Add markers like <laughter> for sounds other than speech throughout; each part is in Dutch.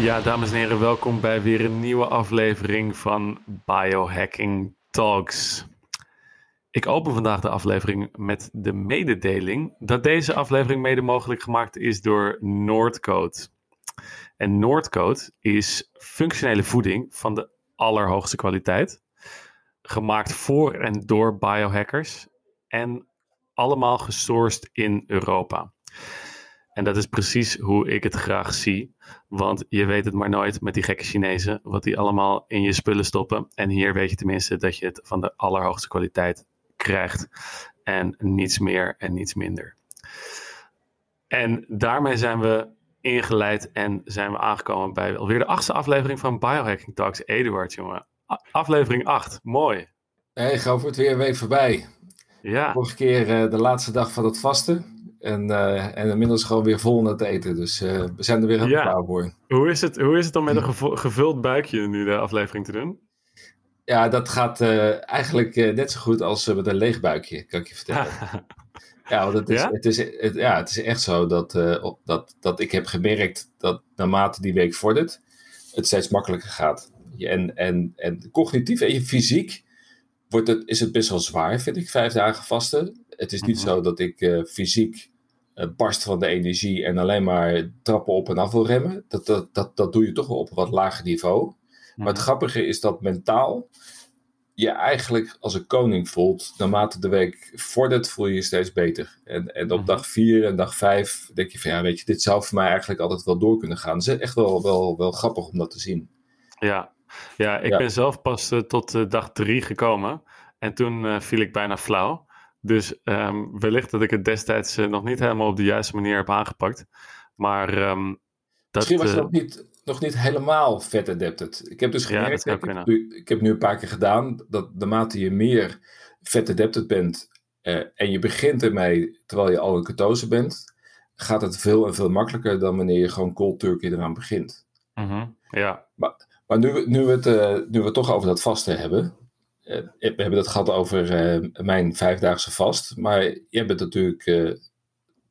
Ja, dames en heren, welkom bij weer een nieuwe aflevering van Biohacking Talks. Ik open vandaag de aflevering met de mededeling dat deze aflevering mede mogelijk gemaakt is door Noordcode. En Noordcode is functionele voeding van de allerhoogste kwaliteit, gemaakt voor en door biohackers en allemaal gesourced in Europa. En dat is precies hoe ik het graag zie. Want je weet het maar nooit met die gekke Chinezen. Wat die allemaal in je spullen stoppen. En hier weet je tenminste dat je het van de allerhoogste kwaliteit krijgt. En niets meer en niets minder. En daarmee zijn we ingeleid en zijn we aangekomen bij alweer de achtste aflevering van Biohacking Talks. Eduard, jongen. Aflevering 8. Mooi. Hey, gauw het weer een week voorbij. Ja. Vorige keer uh, de laatste dag van het vasten. En, uh, en inmiddels gewoon weer vol naar het eten. Dus uh, we zijn er weer helemaal Ja. klaar voor. Hoe is, het, hoe is het om met een gevo- gevuld buikje nu de aflevering te doen? Ja, dat gaat eh, eigenlijk eh, net zo goed als eh, met een leeg buikje, kan ik je vertellen. <laughs> Ja, want het is, Ja? Het, is, het, ja, het is echt zo dat, eh, dat, dat ik heb gemerkt dat naarmate die week vordert, het steeds makkelijker gaat. Je- En, en, en cognitief en je fysiek wordt het, is het best wel zwaar, vind ik, vijf dagen vasten. Het is niet Mhm. zo dat ik eh, fysiek eh, barst van de energie en alleen maar trappen op en af wil remmen. Dat, dat, dat, dat doe je toch wel op een wat lager niveau. Maar het grappige is dat mentaal je eigenlijk als een koning voelt. Naarmate de week vordert, voel je je steeds beter. En, en op Mhm. dag vier en dag vijf denk je van ja, weet je, dit zou voor mij eigenlijk altijd wel door kunnen gaan. Het is echt wel, wel, wel grappig om dat te zien. Ja, ja ik Ja. ben zelf pas eh, tot eh, dag drie gekomen. En toen eh, viel ik bijna flauw. Dus ehm, wellicht dat ik het destijds eh, nog niet helemaal op de juiste manier heb aangepakt. Maar ehm, dat, Misschien was je eh, nog niet, nog niet helemaal vet adapted. Ik heb dus gemerkt, ik, heb nu, ik heb nu een paar keer gedaan, dat naarmate je meer vet adapted bent eh, en je begint ermee terwijl je al in ketose bent, gaat het veel en veel makkelijker dan wanneer je gewoon cold turkey eraan begint. mhm, ja, Maar nu, we- nu, we het, nu we het toch over dat vasten hebben. Eh, we hebben het gehad over eh, mijn vijfdaagse vast. Maar jij bent natuurlijk eh,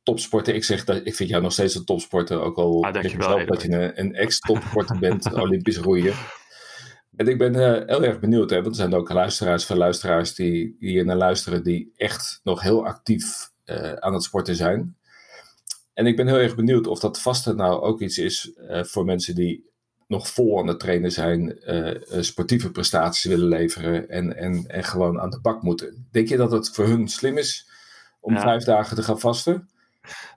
topsporter. Ik zeg dat ik vind jou nog steeds een topsporter. Ook al Ah, denk dat je een, een ex-topsporter bent, <laughs> Olympisch roeien. En ik ben heel erg benieuwd, hè, want er zijn ook luisteraars van luisteraars die, die hier naar luisteren, die echt nog heel actief aan het sporten zijn. En ik ben heel erg benieuwd of dat vasten nou ook iets is voor mensen die nog vol aan het trainen zijn, eh, eh, sportieve prestaties willen leveren en, en, en gewoon aan de bak moeten. Denk je dat het voor hun slim is om Ja. vijf dagen te gaan vasten?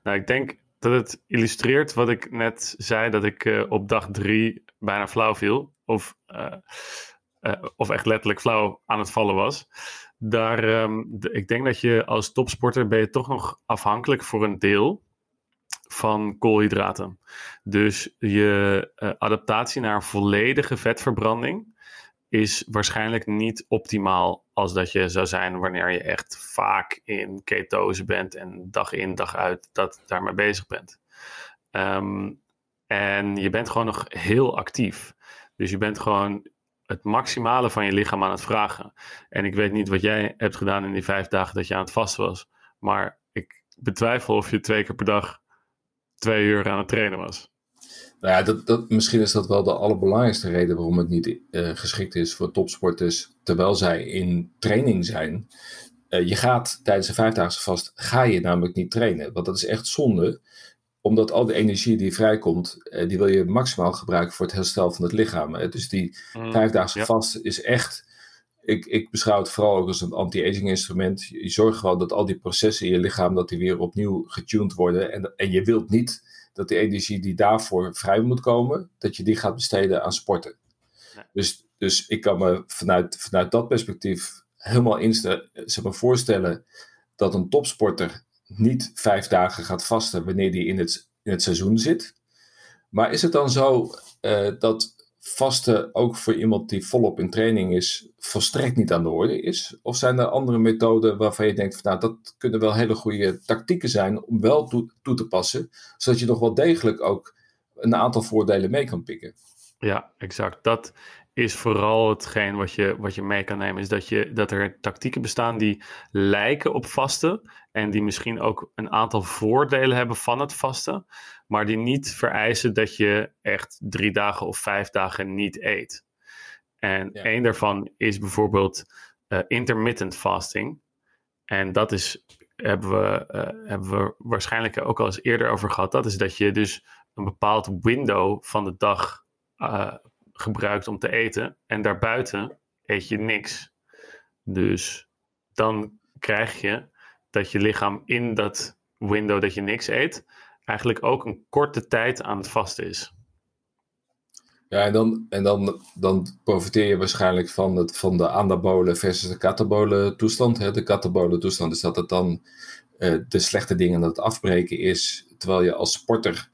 nou ik denk dat het illustreert wat ik net zei, dat ik eh, op dag drie bijna flauw viel. Of, of echt letterlijk flauw aan het vallen was. Daar, ehm, ik denk dat je als topsporter ben je toch nog afhankelijk voor een deel van koolhydraten. Dus je eh, adaptatie naar volledige vetverbranding is waarschijnlijk niet optimaal als dat je zou zijn wanneer je echt vaak in ketose bent en dag in dag uit dat daarmee bezig bent. Ehm, en je bent gewoon nog heel actief. Dus je bent gewoon het maximale van je lichaam aan het vragen. En ik weet niet wat jij hebt gedaan in die vijf dagen dat je aan het vasten was. Maar ik betwijfel of je twee keer per dag twee uur aan het trainen was. Nou ja, dat, dat, misschien is dat wel de allerbelangrijkste reden waarom het niet eh, geschikt is voor topsporters terwijl zij in training zijn. Eh, je gaat tijdens een vijfdaagse vast, ga je namelijk niet trainen. Want dat is echt zonde, omdat al die energie die vrijkomt, eh, die wil je maximaal gebruiken voor het herstel van het lichaam. hè. Dus die Mm, vijfdaagse ja. vast is echt, ik, ik beschouw het vooral ook als een anti-aging instrument. Je zorgt gewoon dat al die processen in je lichaam, dat die weer opnieuw getuned worden. En, en je wilt niet dat die energie die daarvoor vrij moet komen, dat je die gaat besteden aan sporten. Nee. Dus, dus ik kan me vanuit, vanuit dat perspectief helemaal instellen, zeg maar voorstellen dat een topsporter niet vijf dagen gaat vasten wanneer die in het, in het seizoen zit. Maar is het dan zo eh, dat vasten ook voor iemand die volop in training is, volstrekt niet aan de orde is? Of zijn er andere methoden waarvan je denkt, van, nou, dat kunnen wel hele goede tactieken zijn om wel toe, toe te passen, zodat je nog wel degelijk ook een aantal voordelen mee kan pikken? Ja, exact. Dat is vooral hetgeen wat je, wat je mee kan nemen. Is dat, je, dat er tactieken bestaan die lijken op vasten. En die misschien ook een aantal voordelen hebben van het vasten. Maar die niet vereisen dat je echt drie dagen of vijf dagen niet eet. En ja. één daarvan is bijvoorbeeld uh, intermittent fasting. En dat is, hebben we, uh, hebben we waarschijnlijk ook al eens eerder over gehad. Dat is dat je dus een bepaald window van de dag uh, gebruikt om te eten. En daarbuiten eet je niks. Dus dan krijg je dat je lichaam in dat window dat je niks eet, eigenlijk ook een korte tijd aan het vasten is. Ja, en dan, en dan, dan profiteer je waarschijnlijk van, het, van de anabole versus de katabole toestand. Hè? De katabole toestand is dat het dan uh, de slechte dingen aan het afbreken is, terwijl je als sporter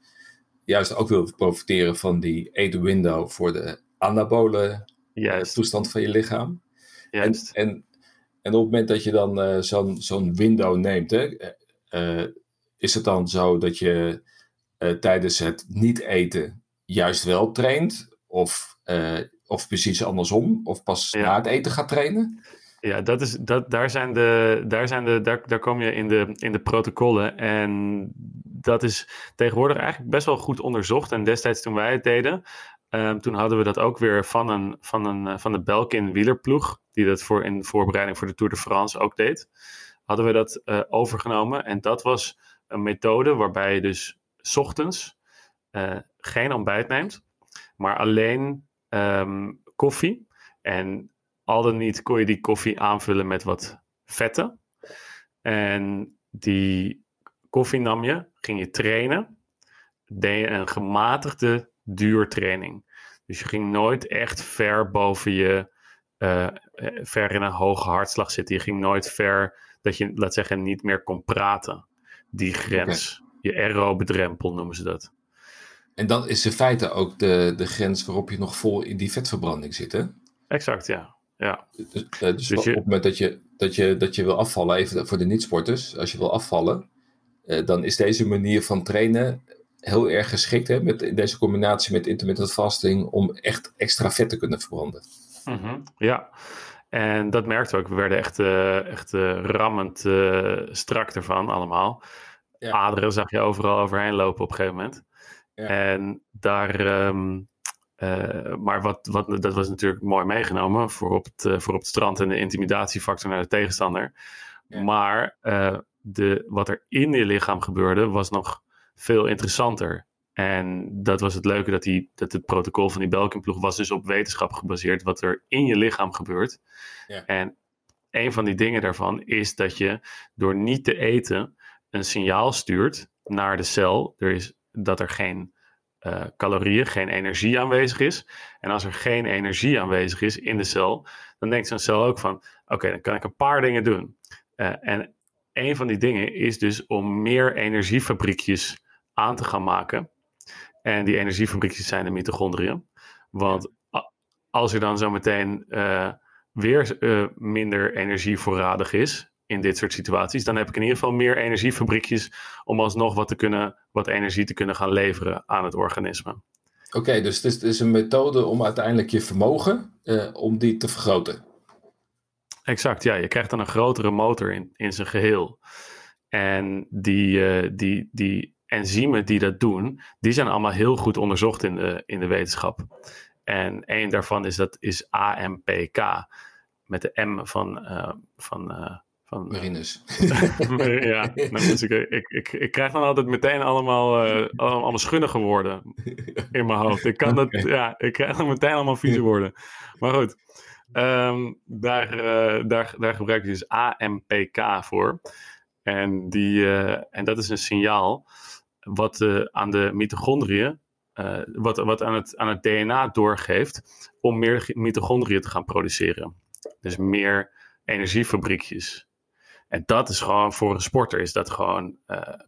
juist ook wil profiteren van die eat window voor de anabole juist. toestand van je lichaam. Juist. En, en, en op het moment dat je dan uh, zo'n zo'n window neemt, hè, uh, is het dan zo dat je tijdens het niet eten juist wel traint? Of, of precies andersom? Of pas na het eten gaat trainen? Ja, dat is, dat, daar, zijn de, daar, zijn de, daar, daar kom je in de, in de protocollen. En dat is tegenwoordig eigenlijk best wel goed onderzocht. En destijds toen wij het deden, um, toen hadden we dat ook weer van, een, van, een, eh, van de Belkin wielerploeg, die dat voor in voorbereiding voor de Tour de France ook deed. Hadden we dat uh, overgenomen. En dat was een methode waarbij je dus ochtends uh, geen ontbijt neemt, maar alleen um, koffie. En al dan niet kon je die koffie aanvullen met wat vetten. En die koffie nam je, ging je trainen, deed je een gematigde duurtraining. Dus je ging nooit echt ver boven je, uh, ver in een hoge hartslag zitten. Je ging nooit ver dat je, laat zeggen, niet meer kon praten. Die grens, okay. je aerobe drempel noemen ze dat. En dan is in feite ook de, de grens waarop je nog vol in die vetverbranding zit, hè? Exact, ja. ja. Dus, uh, dus, dus op het moment dat je, dat, je, dat je wil afvallen, even voor de niet-sporters, als je wil afvallen, dan is deze manier van trainen heel erg geschikt, hè, met, deze combinatie met intermittent fasting, om echt extra vet te kunnen verbranden. Mm -hmm. Ja, en dat merkten we ook. We werden echt, uh, echt rammend strak ervan allemaal. Ja. Aderen zag je overal overheen lopen op een gegeven moment. Ja. En daar, um, uh, maar wat, wat, dat was natuurlijk mooi meegenomen voor op, het, voor op het strand en de intimidatiefactor naar de tegenstander. Ja. Maar de, wat er in je lichaam gebeurde was nog veel interessanter. En dat was het leuke dat, die, dat het protocol van die Belkin-ploeg was dus op wetenschap gebaseerd, wat er in je lichaam gebeurt. Ja. En een van die dingen daarvan is dat je door niet te eten een signaal stuurt naar de cel. Er is dat er geen uh, calorieën, geen energie aanwezig is. En als er geen energie aanwezig is in de cel, dan denkt zo'n cel ook van: oké, dan kan ik een paar dingen doen. Uh, en een van die dingen is dus om meer energiefabriekjes aan te gaan maken. En die energiefabriekjes zijn de mitochondriën. Want als er dan zometeen uh, weer minder energie voorradig is, in dit soort situaties, dan heb ik in ieder geval meer energiefabriekjes om alsnog wat, te kunnen, wat energie te kunnen gaan leveren aan het organisme. Oké, dus het is, een methode om uiteindelijk je vermogen, uh, om die te vergroten. Exact, ja. Je krijgt dan een grotere motor in, in zijn geheel. En die, uh, die, die enzymen die dat doen, die zijn allemaal heel goed onderzocht in de, in de wetenschap. En een daarvan is, dat is AMPK, met de M van, uh, van van, Marinus. <laughs> ja, nou, dus ik, ik, ik, ik, krijg dan altijd meteen allemaal, uh, allemaal schunnige woorden in mijn hoofd. Ik, kan dat, <laughs> ja, ik krijg dan meteen allemaal vieze woorden. Maar goed, um, daar, uh, daar, daar gebruik ik dus AMPK voor. En, die, uh, en dat is een signaal wat aan de mitochondriën, wat, wat aan, het, aan het DNA doorgeeft om meer mitochondriën te gaan produceren. Dus meer energiefabriekjes. En dat is gewoon voor een sporter is dat gewoon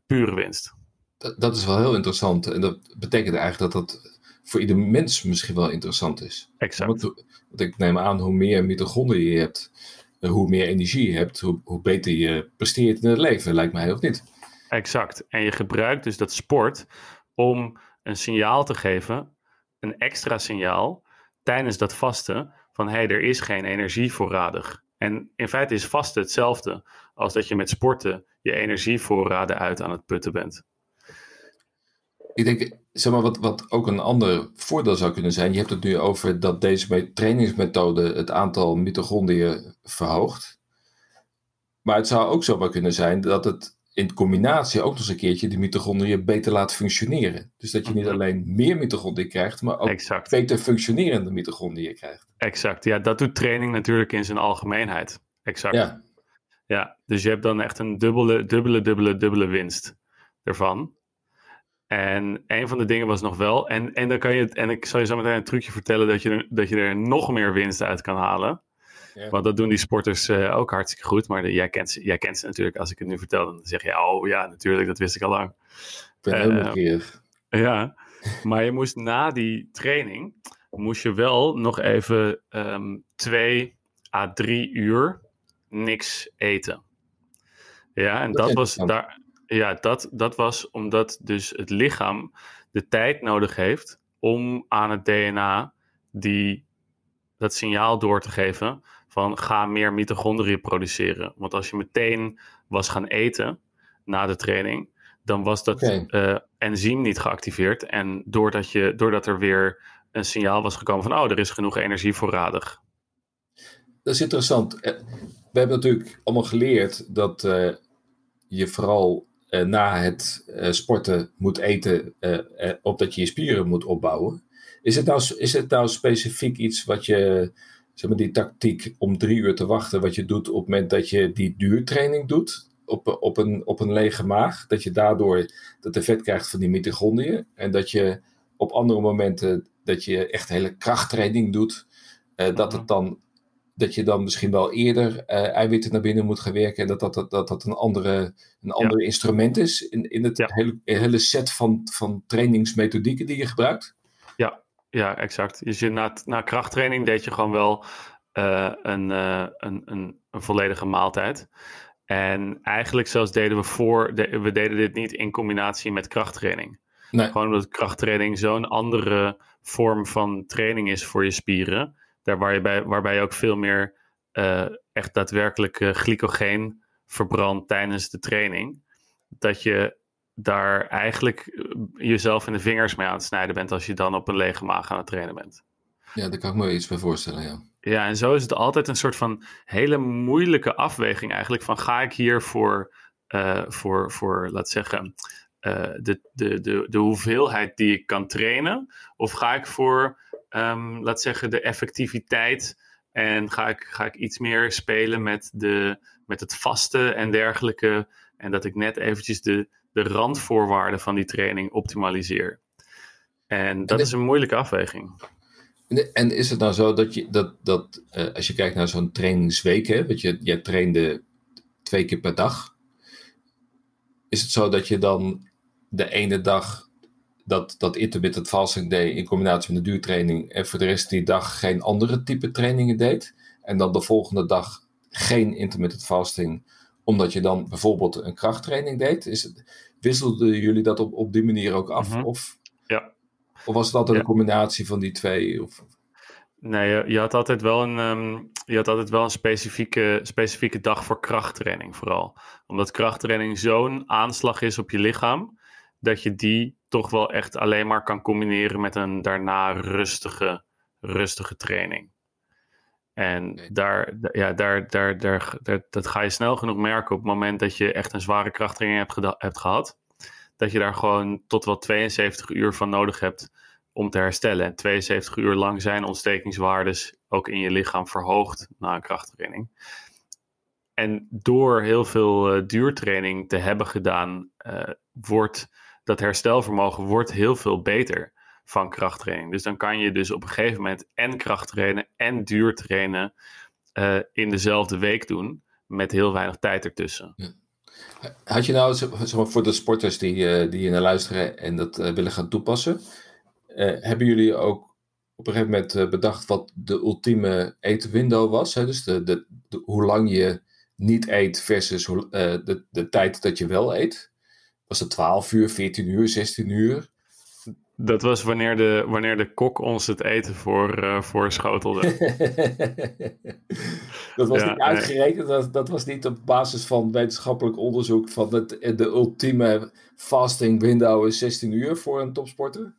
pure winst. Dat, dat, is wel heel interessant. En dat betekent eigenlijk dat dat voor ieder mens misschien wel interessant is. Exact. Want, want ik neem aan, hoe meer mitochondriën je hebt, hoe meer energie je hebt, hoe, hoe beter je presteert in het leven, lijkt mij, of niet? Exact. En je gebruikt dus dat sport om een signaal te geven, een extra signaal, tijdens dat vasten van hé, hey, er is geen energie voorradig. En in feite is vasten hetzelfde als dat je met sporten je energievoorraden uit aan het putten bent. Ik denk, zeg maar, wat, wat ook een ander voordeel zou kunnen zijn. Je hebt het nu over dat deze trainingsmethode het aantal mitochondriën verhoogt. Maar het zou ook zomaar kunnen zijn dat het in combinatie ook nog eens een keertje de mitochondriën beter laat functioneren. Dus dat je niet mhm. alleen meer mitochondriën krijgt, maar ook beter functionerende mitochondriën krijgt. Exact, ja, dat doet training natuurlijk in zijn algemeenheid. Exact. Ja. ja, dus je hebt dan echt een dubbele, dubbele, dubbele, dubbele winst ervan. En een van de dingen was nog wel, en, en dan kan je het, en ik zal je zo meteen een trucje vertellen dat je er, dat je er nog meer winst uit kan halen. Want dat doen die sporters uh, ook hartstikke goed. Maar de, jij, kent ze, jij kent ze natuurlijk. Als ik het nu vertel, dan zeg je, oh ja, natuurlijk, dat wist ik al lang. Ik ben uh, Ja, maar je moest na die training, moest je wel nog even um, twee à drie uur niks eten. Ja, en dat, dat was daar. Ja, dat, dat was omdat dus het lichaam de tijd nodig heeft om aan het DNA die, dat signaal door te geven van ga meer mitochondriën produceren. Want als je meteen was gaan eten na de training, dan was dat okay. uh, enzym niet geactiveerd. En doordat, je, doordat er weer een signaal was gekomen van oh, er is genoeg energie voorradig. Dat is interessant. Eh, we hebben natuurlijk allemaal geleerd dat uh, je vooral na het sporten moet eten, opdat je je spieren moet opbouwen. Is het, nou, is het nou specifiek iets wat je zeg maar, die tactiek om drie uur te wachten, wat je doet op het moment dat je die duurtraining doet, op, op, een, op een lege maag, dat je daardoor dat effect krijgt van die mitochondriën. En dat je op andere momenten, dat je echt hele krachttraining doet, dat, het mhm. dan, dat je dan misschien wel eerder uh, eiwitten naar binnen moet gaan werken. En dat dat, dat, dat, dat een andere, een andere instrument is in, in het hele, hele set van, van trainingsmethodieken die je gebruikt. Ja, ja, exact. Dus je, na, na krachttraining deed je gewoon wel uh, een, uh, een, een, een, volledige maaltijd. En eigenlijk zelfs deden we voor, de, we deden dit niet in combinatie met krachttraining. Nee. Gewoon omdat krachttraining zo'n andere vorm van training is voor je spieren. Daar waar je bij, waarbij je ook veel meer uh, echt daadwerkelijk glycogeen verbrandt tijdens de training. Dat je daar eigenlijk eh, jezelf in de vingers mee aan het snijden bent als je dan op een lege maag aan het trainen bent. Ja, daar kan ik me iets bij voorstellen, ja. Ja, en zo is het altijd een soort van hele moeilijke afweging eigenlijk van ga ik hier voor, uh, voor, voor laat zeggen, uh, de, de, de, de hoeveelheid die ik kan trainen of ga ik voor, um, laat zeggen, de effectiviteit en ga ik, ga ik iets meer spelen met, de, met het vasten en dergelijke en dat ik net eventjes de, de randvoorwaarden van die training optimaliseer. En dat is een moeilijke afweging. En is het nou zo dat je dat, dat uh, als je kijkt naar zo'n trainingsweek, hè, want je, je trainde twee keer per dag, is het zo dat je dan de ene dag dat, dat intermittent fasting deed in combinatie met de duurtraining en voor de rest die dag geen andere type trainingen deed en dan de volgende dag geen intermittent fasting omdat je dan bijvoorbeeld een krachttraining deed? Is het, wisselden jullie dat op, op die manier ook af? Mhm. of, ja. of was het altijd een combinatie van die twee? Of? Nee, je, je, had altijd wel een, um, je had altijd wel een specifieke, specifieke dag voor krachttraining vooral. Omdat krachttraining zo'n aanslag is op je lichaam, dat je die toch wel echt alleen maar kan combineren met een daarna rustige, rustige training. En daar, ja, daar, daar, daar, dat ga je snel genoeg merken op het moment dat je echt een zware krachttraining hebt, hebt gehad. Dat je daar gewoon tot wel 72 uur van nodig hebt om te herstellen. En 72 uur lang zijn ontstekingswaardes ook in je lichaam verhoogd na een krachttraining. En door heel veel uh, duurtraining te hebben gedaan, uh, wordt dat herstelvermogen wordt heel veel beter van krachttraining. Dus dan kan je dus op een gegeven moment en krachttrainen en duurtrainen uh, in dezelfde week doen, met heel weinig tijd ertussen. Had je nou, zeg voor de sporters die, uh, die naar luisteren en dat uh, willen gaan toepassen, hebben jullie ook op een gegeven moment bedacht wat de ultieme eetwindow was? Hè? Dus de, de, hoe lang je niet eet versus de, de tijd dat je wel eet? Was het 12 uur, 14 uur, 16 uur? Dat was wanneer de, wanneer de kok ons het eten voor, uh, voor schotelde. <laughs> dat was niet uitgerekend, dat, dat was niet op basis van wetenschappelijk onderzoek van het, de ultieme fasting window is 16 uur voor een topsporter?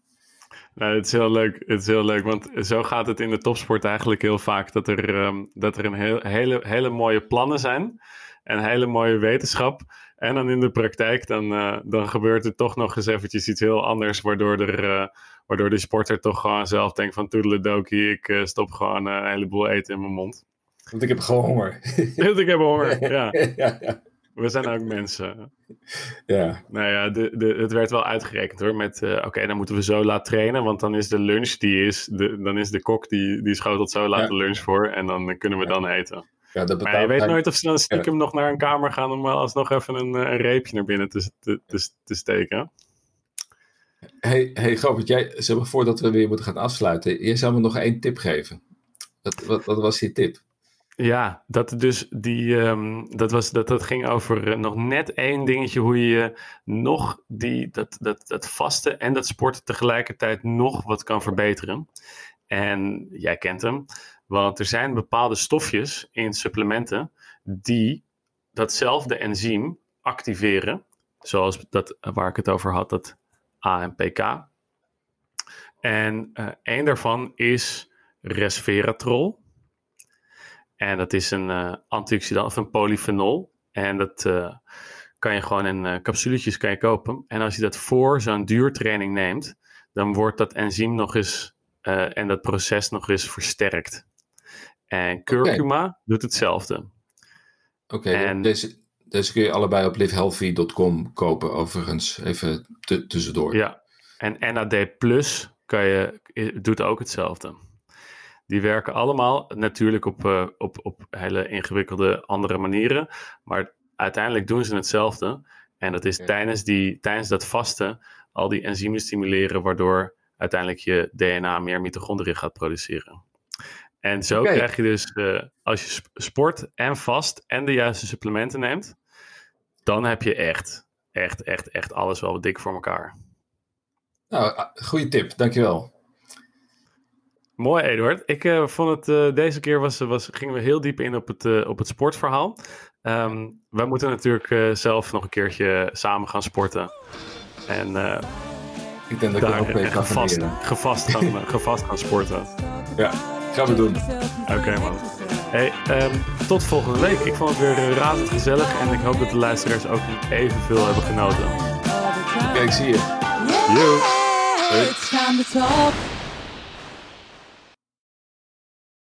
Nou, het is heel leuk. Het is heel leuk, want zo gaat het in de topsport eigenlijk heel vaak. Dat er, um, dat er een heel, hele, hele mooie plannen zijn en hele mooie wetenschap. En dan in de praktijk, dan, uh, dan gebeurt er toch nog eens eventjes iets heel anders, waardoor, er, uh, waardoor de sporter toch gewoon zelf denkt van toedeledokie, ik uh, stop gewoon een heleboel eten in mijn mond. Want ik heb gewoon honger. <laughs> Want ik heb honger, ja. <laughs> ja, ja. We zijn ook mensen. Ja. Nou ja, de, de, het werd wel uitgerekend hoor. Met uh, oké, dan moeten we zo laat trainen. Want dan is de lunch die is. De, dan is de kok die, die schotelt zo laat ja. de lunch voor. En dan kunnen we dan eten. Ja, dat maar je weet nooit of ze dan stiekem nog naar een kamer gaan. om alsnog even een, een reepje naar binnen te, te, te, te steken. Hey, hey Robert, jij, zeg maar, voordat we weer moeten gaan afsluiten. Jij zou me nog één tip geven. Wat, wat, wat was die tip? Ja, dat, dus die, um, dat, was, dat, dat ging over uh, nog net één dingetje hoe je nog die, dat, dat, dat vasten en dat sporten tegelijkertijd nog wat kan verbeteren. En jij kent hem, want er zijn bepaalde stofjes in supplementen die datzelfde enzym activeren, zoals dat, waar ik het over had, dat AMPK. En uh, één daarvan is resveratrol. En dat is een uh, antioxidant of een polyfenol. En dat kan je gewoon in capsuletjes kan je kopen. En als je dat voor zo'n duurtraining neemt, dan wordt dat enzym nog eens en dat proces nog eens versterkt. En curcuma okay. doet hetzelfde. Oké, okay, en... deze, deze kun je allebei op livehealthy.com kopen, overigens. Even tussendoor. Ja, en NAD Plus kan je, doet ook hetzelfde. Die werken allemaal natuurlijk op, uh, op, op hele ingewikkelde andere manieren. Maar uiteindelijk doen ze hetzelfde. En dat is tijdens, die, tijdens dat vasten al die enzymen stimuleren, waardoor uiteindelijk je DNA meer mitochondriën gaat produceren. En zo okay. krijg je dus, uh, als je sport en vast en de juiste supplementen neemt, dan heb je echt, echt, echt, echt alles wel dik voor elkaar. Nou, goede tip, dankjewel. Mooi, Eduard. Ik uh, vond het uh, deze keer was, was, gingen we heel diep in op het, uh, op het sportverhaal. Um, wij moeten natuurlijk zelf nog een keertje samen gaan sporten. En ik denk dat daar ik ook mee gevast, gevast, gaan, gevast gaan sporten. Ja, gaan we doen. Oké, okay, man. Hey, um, tot volgende week. Ik vond het weer razend gezellig en ik hoop dat de luisteraars ook evenveel hebben genoten. Oké, okay, ik zie je. Yo. Hey.